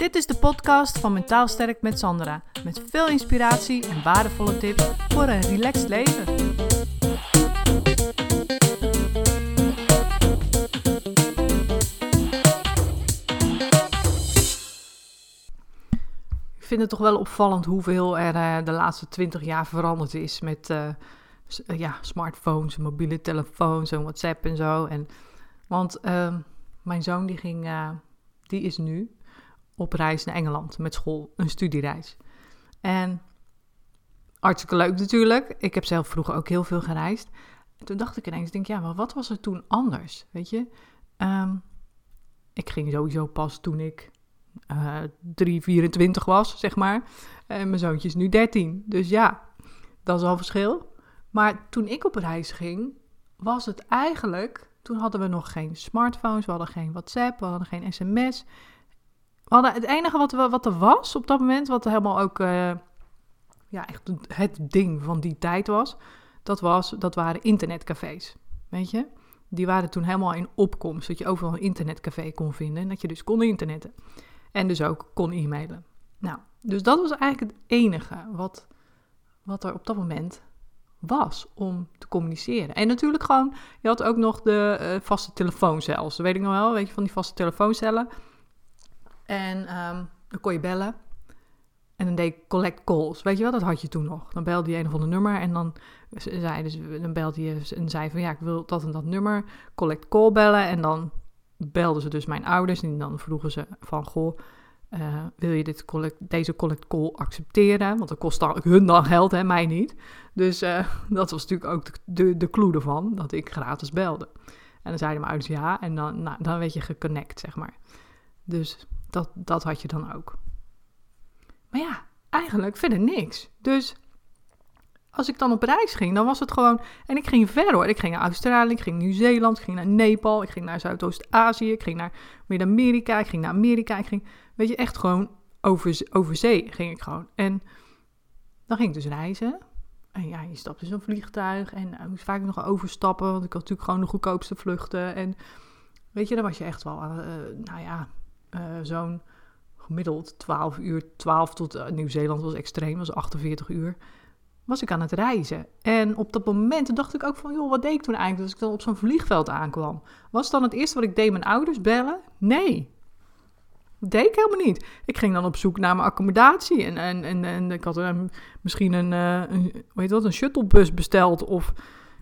Dit is de podcast van Mentaal Sterk met Sandra. Met veel inspiratie en waardevolle tips voor een relaxed leven. Ik vind het toch wel opvallend hoeveel er uh, de laatste twintig jaar veranderd is met uh, ja, smartphones, mobiele telefoons en WhatsApp en zo. En, want uh, mijn zoon die ging, die is nu op reis naar Engeland met school, een studiereis. En hartstikke leuk natuurlijk. Ik heb zelf vroeger ook heel veel gereisd. En toen dacht ik ineens, denk, ja, maar wat was er toen anders? Weet je, um, ik ging sowieso pas toen ik uh, 3, 24 was, zeg maar. En mijn zoontje is nu 13. Dus ja, dat is al verschil. Maar toen ik op reis ging, was het eigenlijk. Toen hadden we nog geen smartphones, we hadden geen WhatsApp, we hadden geen sms. Het enige wat, wat er was op dat moment, wat helemaal ook uh, ja, echt het ding van die tijd was, dat, was, dat waren internetcafés. Weet je? Die waren toen helemaal in opkomst, dat je overal een internetcafé kon vinden en dat je dus kon internetten. En dus ook kon e-mailen. Nou, dus dat was eigenlijk het enige wat, wat er op dat moment was om te communiceren. En natuurlijk gewoon, je had ook nog de uh, vaste telefooncellen. Dat weet ik nog wel, weet je, van die vaste telefooncellen. En um, dan kon je bellen. En dan deed ik collect calls. Weet je wel, dat had je toen nog. Dan belde je een of ander nummer en dan, zei, dus, dan belde je en zei van ja, ik wil dat en dat nummer, collect call bellen. En dan belden ze dus mijn ouders en dan vroegen ze van goh, uh, wil je dit collect, deze collect call accepteren? Want dat kost dan, hun dan geld, hè, mij niet. Dus uh, dat was natuurlijk ook de, de, de clue ervan, dat ik gratis belde. En dan zeiden mijn ouders ja en dan, nou, dan werd je geconnect, zeg maar. Dus dat, dat had je dan ook. Maar ja, eigenlijk verder niks. Dus als ik dan op reis ging, dan was het gewoon. En ik ging ver hoor. Ik ging naar Australië, ik ging naar Nieuw-Zeeland, ik ging naar Nepal, ik ging naar Zuidoost-Azië, ik ging naar Midden-Amerika, ik ging naar Amerika. Ik ging, weet je, echt gewoon over, over zee ging ik gewoon. En dan ging ik dus reizen. En ja, je stapt in zo'n vliegtuig en ik moest vaak nog overstappen, want ik had natuurlijk gewoon de goedkoopste vluchten. En weet je, dan was je echt wel, uh, nou ja, uh, zo'n gemiddeld 12 uur, 12 tot uh, Nieuw-Zeeland was extreem, was 48 uur, was ik aan het reizen. En op dat moment dacht ik ook van, joh, wat deed ik toen eigenlijk als ik dan op zo'n vliegveld aankwam? Was dan het eerste wat ik deed mijn ouders bellen? Nee. Dat deed ik helemaal niet. Ik ging dan op zoek naar mijn accommodatie. En, en, en, en ik had een, misschien een, een, hoe heet dat, een shuttlebus besteld of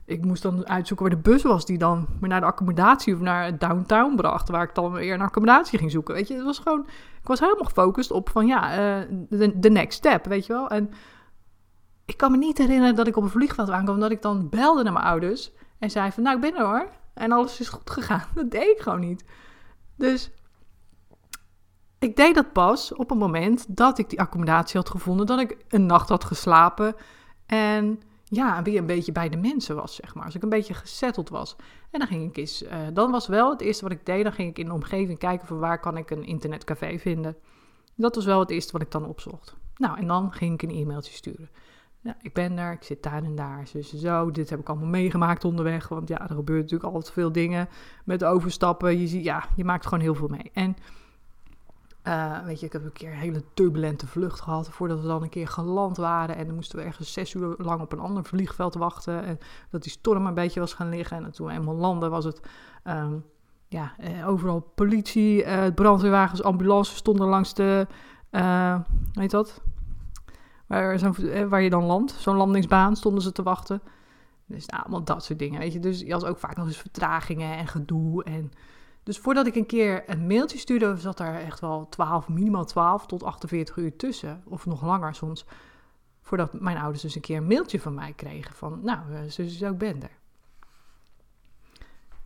ik moest dan uitzoeken waar de bus was die dan me naar de accommodatie of naar downtown bracht. Waar ik dan weer een accommodatie ging zoeken. Weet je, het was gewoon. Ik was helemaal gefocust op van ja, de, de next step, weet je wel. En ik kan me niet herinneren dat ik op een vliegveld aankwam. Dat ik dan belde naar mijn ouders. En zei van nou, ik ben er hoor. En alles is goed gegaan. Dat deed ik gewoon niet. Dus ik deed dat pas op het moment dat ik die accommodatie had gevonden. Dat ik een nacht had geslapen. En ja, weer een beetje bij de mensen was, zeg maar. Als ik een beetje gesetteld was. En dan ging ik eens, uh, dan was wel het eerste wat ik deed, dan ging ik in de omgeving kijken voor waar kan ik een internetcafé vinden. Dat was wel het eerste wat ik dan opzocht. Nou, en dan ging ik een e-mailtje sturen. Ja, ik ben daar, ik zit daar en daar, zo, zo. Dit heb ik allemaal meegemaakt onderweg, want ja, er gebeurt natuurlijk altijd veel dingen met overstappen. Je ziet, ja, je maakt gewoon heel veel mee. En uh, weet je, ik heb een keer een hele turbulente vlucht gehad voordat we dan een keer geland waren. En dan moesten we ergens zes uur lang op een ander vliegveld wachten. En dat die storm een beetje was gaan liggen. En toen we eenmaal landen was het, um, ja, uh, overal politie, uh, brandweerwagens, ambulances stonden langs de, weet dat? Waar, zo, waar je dan landt, zo'n landingsbaan, stonden ze te wachten. Dus nou, allemaal dat soort dingen, weet je. Dus je had ook vaak nog eens vertragingen en gedoe en... Dus voordat ik een keer een mailtje stuurde, zat daar echt wel 12, minimaal 12 tot 48 uur tussen. Of nog langer soms. Voordat mijn ouders dus een keer een mailtje van mij kregen. Van, nou, zo, zo ik ben er.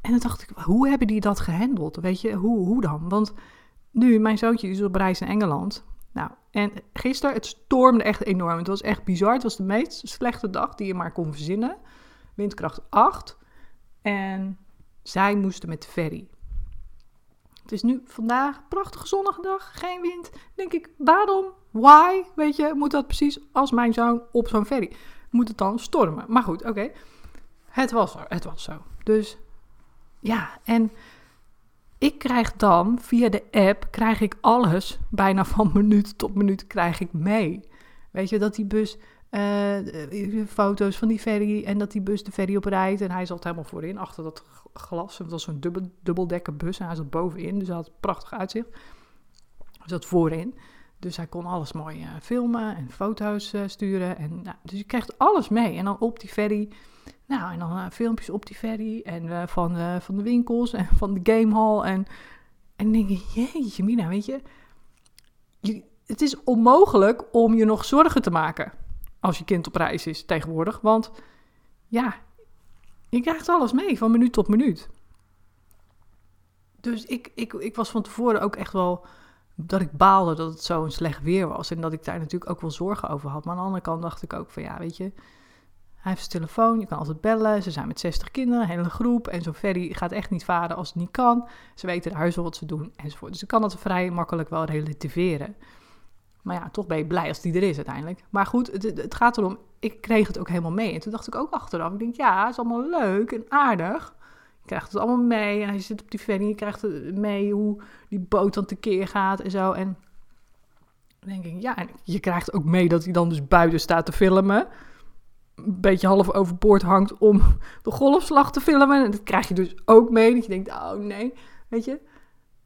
En dan dacht ik, hoe hebben die dat gehandeld? Weet je, hoe, hoe dan? Want nu, mijn zoontje is op reis naar Engeland. Nou, en gisteren, het stormde echt enorm. Het was echt bizar. Het was de meest slechte dag die je maar kon verzinnen. Windkracht 8. En zij moesten met de ferry. Het is nu vandaag prachtige zonnige dag, geen wind. Denk ik, waarom? Why? Weet je, moet dat precies als mijn zoon op zo'n ferry? Moet het dan stormen? Maar goed, oké. Het was er, het was zo. Dus ja, en ik krijg dan via de app, krijg ik alles, bijna van minuut tot minuut, krijg ik mee. Weet je, dat die bus, uh, foto's van die ferry en dat die bus de ferry oprijdt. En hij zat helemaal voorin, achter dat glas. Het was zo'n dubbel, dubbeldekker bus en hij zat bovenin, dus hij had prachtig uitzicht. Hij zat voorin. Dus hij kon alles mooi uh, filmen en foto's sturen. En, nou, dus je krijgt alles mee. En dan op die ferry nou, en dan filmpjes op die ferry en van, van de winkels en van de gamehall. En, en dan denk je, jeetje mina, weet je, je, het is onmogelijk om je nog zorgen te maken als je kind op reis is tegenwoordig. Want ja, je krijgt alles mee van minuut tot minuut. Dus ik, ik, ik was van tevoren ook echt wel dat ik baalde dat het zo'n slecht weer was. En dat ik daar natuurlijk ook wel zorgen over had. Maar aan de andere kant dacht ik ook van ja, weet je, hij heeft zijn telefoon, je kan altijd bellen. Ze zijn met 60 kinderen, een hele groep. En zo'n ferry gaat echt niet varen als het niet kan. Ze weten de wel wat ze doen enzovoort. Dus ik kan dat vrij makkelijk wel relativeren. Maar ja, toch ben je blij als die er is uiteindelijk. Maar goed, het, het, gaat erom, ik kreeg het ook helemaal mee. En toen dacht ik ook achteraf, ik denk, ja, het is allemaal leuk en aardig. Je krijgt het allemaal mee en je zit op die ferry, je krijgt het mee hoe die boot dan tekeer gaat en zo. En denk ik, ja, en je krijgt ook mee dat hij dan dus buiten staat te filmen een beetje half overboord hangt om de golfslag te filmen. En dat krijg je dus ook mee. Dat je denkt, oh nee, weet je.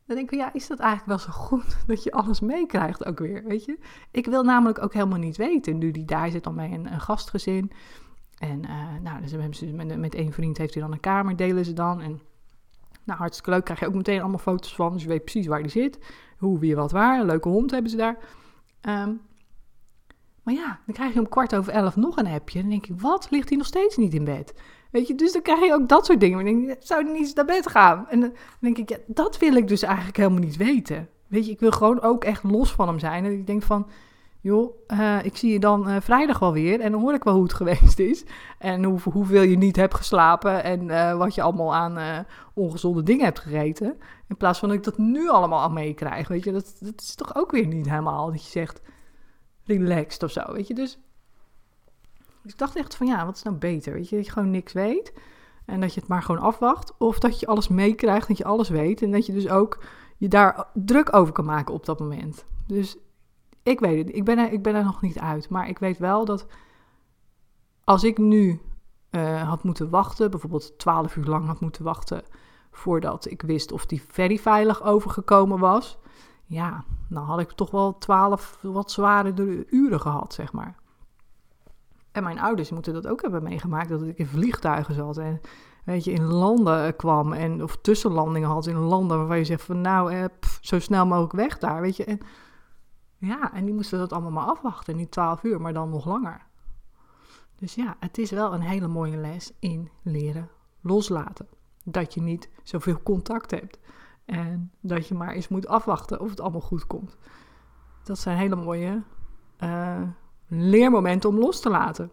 Dan denk ik, ja, is dat eigenlijk wel zo goed dat je alles meekrijgt ook weer, weet je. Ik wil namelijk ook helemaal niet weten, nu die daar zit dan bij een, een gastgezin. En uh, nou, dus hebben ze met, met één vriend heeft hij dan een kamer, delen ze dan. En nou, hartstikke leuk, krijg je ook meteen allemaal foto's van. Dus je weet precies waar die zit, hoe, wie, wat, waar. Een leuke hond hebben ze daar. Um, maar ja, dan krijg je om kwart over elf nog een appje. Dan denk ik, wat? Ligt hij nog steeds niet in bed? Weet je, dus dan krijg je ook dat soort dingen. Dan denk ik, zou hij niet eens naar bed gaan? En dan denk ik, ja, dat wil ik dus eigenlijk helemaal niet weten. Weet je, ik wil gewoon ook echt los van hem zijn. En ik denk van, joh, uh, ik zie je dan uh, vrijdag wel weer. En dan hoor ik wel hoe het geweest is. En hoe, hoeveel je niet hebt geslapen. En uh, wat je allemaal aan ongezonde dingen hebt gegeten. In plaats van dat ik dat nu allemaal al meekrijg. Weet je, dat, dat is toch ook weer niet helemaal dat je zegt relaxed of zo, weet je. Dus ik dacht echt van ja, wat is nou beter, weet je. Dat je gewoon niks weet en dat je het maar gewoon afwacht. Of dat je alles meekrijgt, dat je alles weet. En dat je dus ook je daar druk over kan maken op dat moment. Dus ik weet het, ik ben er, ik ben er nog niet uit. Maar ik weet wel dat als ik nu uh, had moeten wachten, bijvoorbeeld 12 uur lang had moeten wachten voordat ik wist of die ferry veilig overgekomen was, ja, dan had ik toch wel twaalf wat zwaardere uren gehad, zeg maar. En mijn ouders moeten dat ook hebben meegemaakt, dat ik in vliegtuigen zat en weet je, in landen kwam en of tussenlandingen had in landen waarvan je zegt van nou, eh, zo snel mogelijk weg daar, weet je. En, ja, en die moesten dat allemaal maar afwachten, niet twaalf uur, maar dan nog langer. Dus ja, het is wel een hele mooie les in leren loslaten. Dat je niet zoveel contact hebt. En dat je maar eens moet afwachten of het allemaal goed komt. Dat zijn hele mooie uh, leermomenten om los te laten.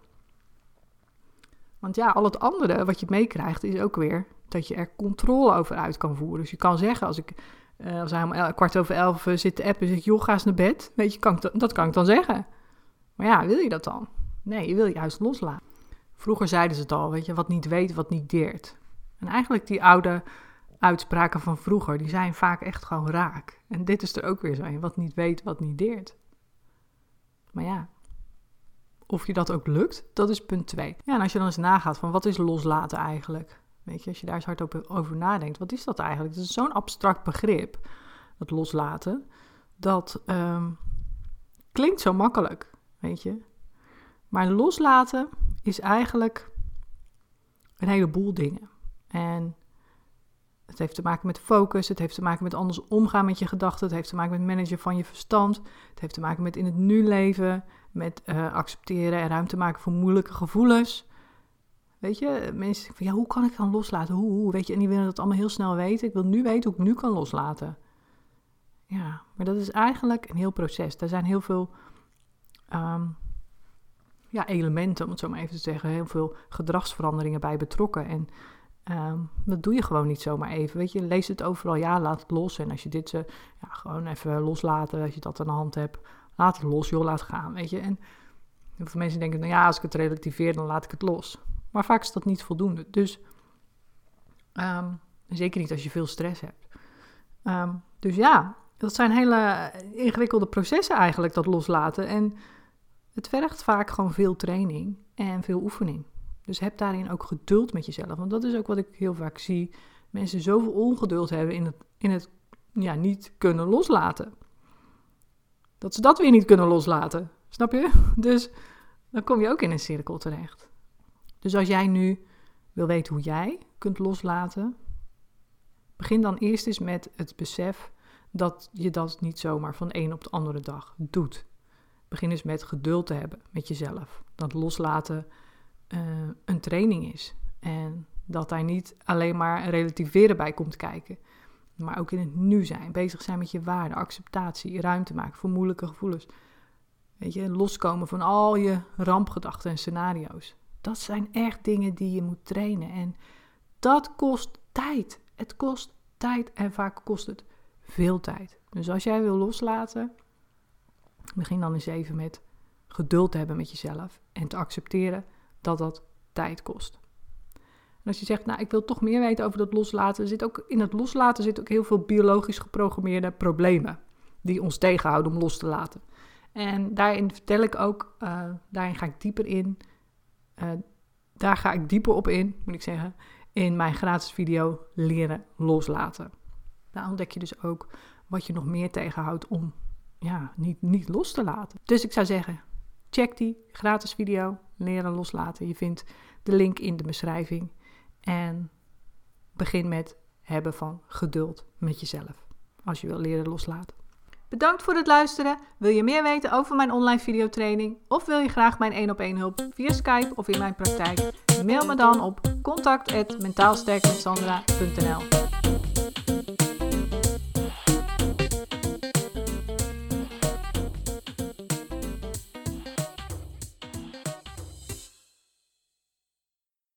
Want ja, al het andere wat je meekrijgt is ook weer dat je er controle over uit kan voeren. Dus je kan zeggen, als ik uh, als hij om kwart over elf uh, zit te appen en zeg joh, ga eens naar bed. Weet je, dat kan ik dan zeggen. Maar ja, wil je dat dan? Nee, je wil je juist loslaten. Vroeger zeiden ze het al, weet je, wat niet weet, wat niet deert. En eigenlijk die oude uitspraken van vroeger, die zijn vaak echt gewoon raak. En dit is er ook weer zo een, wat niet weet, wat niet deert. Maar ja, of je dat ook lukt, dat is punt twee. Ja, en als je dan eens nagaat van wat is loslaten eigenlijk? Weet je, als je daar eens hard over nadenkt, wat is dat eigenlijk? Het is zo'n abstract begrip, dat loslaten, dat um, klinkt zo makkelijk, weet je. Maar loslaten is eigenlijk een heleboel dingen. En het heeft te maken met focus, het heeft te maken met anders omgaan met je gedachten, het heeft te maken met managen van je verstand, het heeft te maken met in het nu leven, met uh, accepteren en ruimte maken voor moeilijke gevoelens. Weet je, mensen van ja, hoe kan ik dan loslaten? Hoe? Weet je, en die willen dat allemaal heel snel weten. Ik wil nu weten hoe ik nu kan loslaten. Ja, maar dat is eigenlijk een heel proces. Daar zijn heel veel um, ja, elementen, om het zo maar even te zeggen, heel veel gedragsveranderingen bij betrokken. En Ehm, dat doe je gewoon niet zomaar even. Weet je, lees het overal. Ja, laat het los. En als je dit uh, ja, gewoon even loslaten, als je dat aan de hand hebt, laat het los, joh, laat gaan. Weet je, en heel veel mensen denken, nou ja, als ik het relativeer, dan laat ik het los. Maar vaak is dat niet voldoende. Dus um, zeker niet als je veel stress hebt. Ehm, dus ja, dat zijn hele ingewikkelde processen eigenlijk, dat loslaten. En het vergt vaak gewoon veel training en veel oefening. Dus heb daarin ook geduld met jezelf. Want dat is ook wat ik heel vaak zie. Mensen zoveel ongeduld hebben in het, in het ja, niet kunnen loslaten. Dat ze dat weer niet kunnen loslaten. Snap je? Dus dan kom je ook in een cirkel terecht. Dus als jij nu wil weten hoe jij kunt loslaten, begin dan eerst eens met het besef dat je dat niet zomaar van de een op de andere dag doet. Begin eens met geduld te hebben met jezelf. Dat loslaten uh, een training is. En dat daar niet alleen maar relativeren bij komt kijken. Maar ook in het nu zijn. Bezig zijn met je waarde, acceptatie, ruimte maken voor moeilijke gevoelens. Weet je, loskomen van al je rampgedachten en scenario's. Dat zijn echt dingen die je moet trainen. En dat kost tijd. Het kost tijd en vaak kost het veel tijd. Dus als jij wil loslaten, begin dan eens even met geduld te hebben met jezelf en te accepteren dat dat tijd kost. En als je zegt, nou, ik wil toch meer weten over dat loslaten, zit ook in het loslaten zit ook heel veel biologisch geprogrammeerde problemen die ons tegenhouden om los te laten. En daarin vertel ik ook, uh, daarin ga ik dieper in. Uh, daar ga ik dieper op in, moet ik zeggen, in mijn gratis video Leren Loslaten. Daar ontdek je dus ook wat je nog meer tegenhoudt om ja, niet, niet los te laten. Dus ik zou zeggen, check die gratis video Leren Loslaten. Je vindt de link in de beschrijving. En begin met hebben van geduld met jezelf. Als je wil leren loslaten. Bedankt voor het luisteren. Wil je meer weten over mijn online videotraining? Of wil je graag mijn 1 op 1 hulp via Skype of in mijn praktijk? Mail me dan op contact.mentaalsterkmetsandra.nl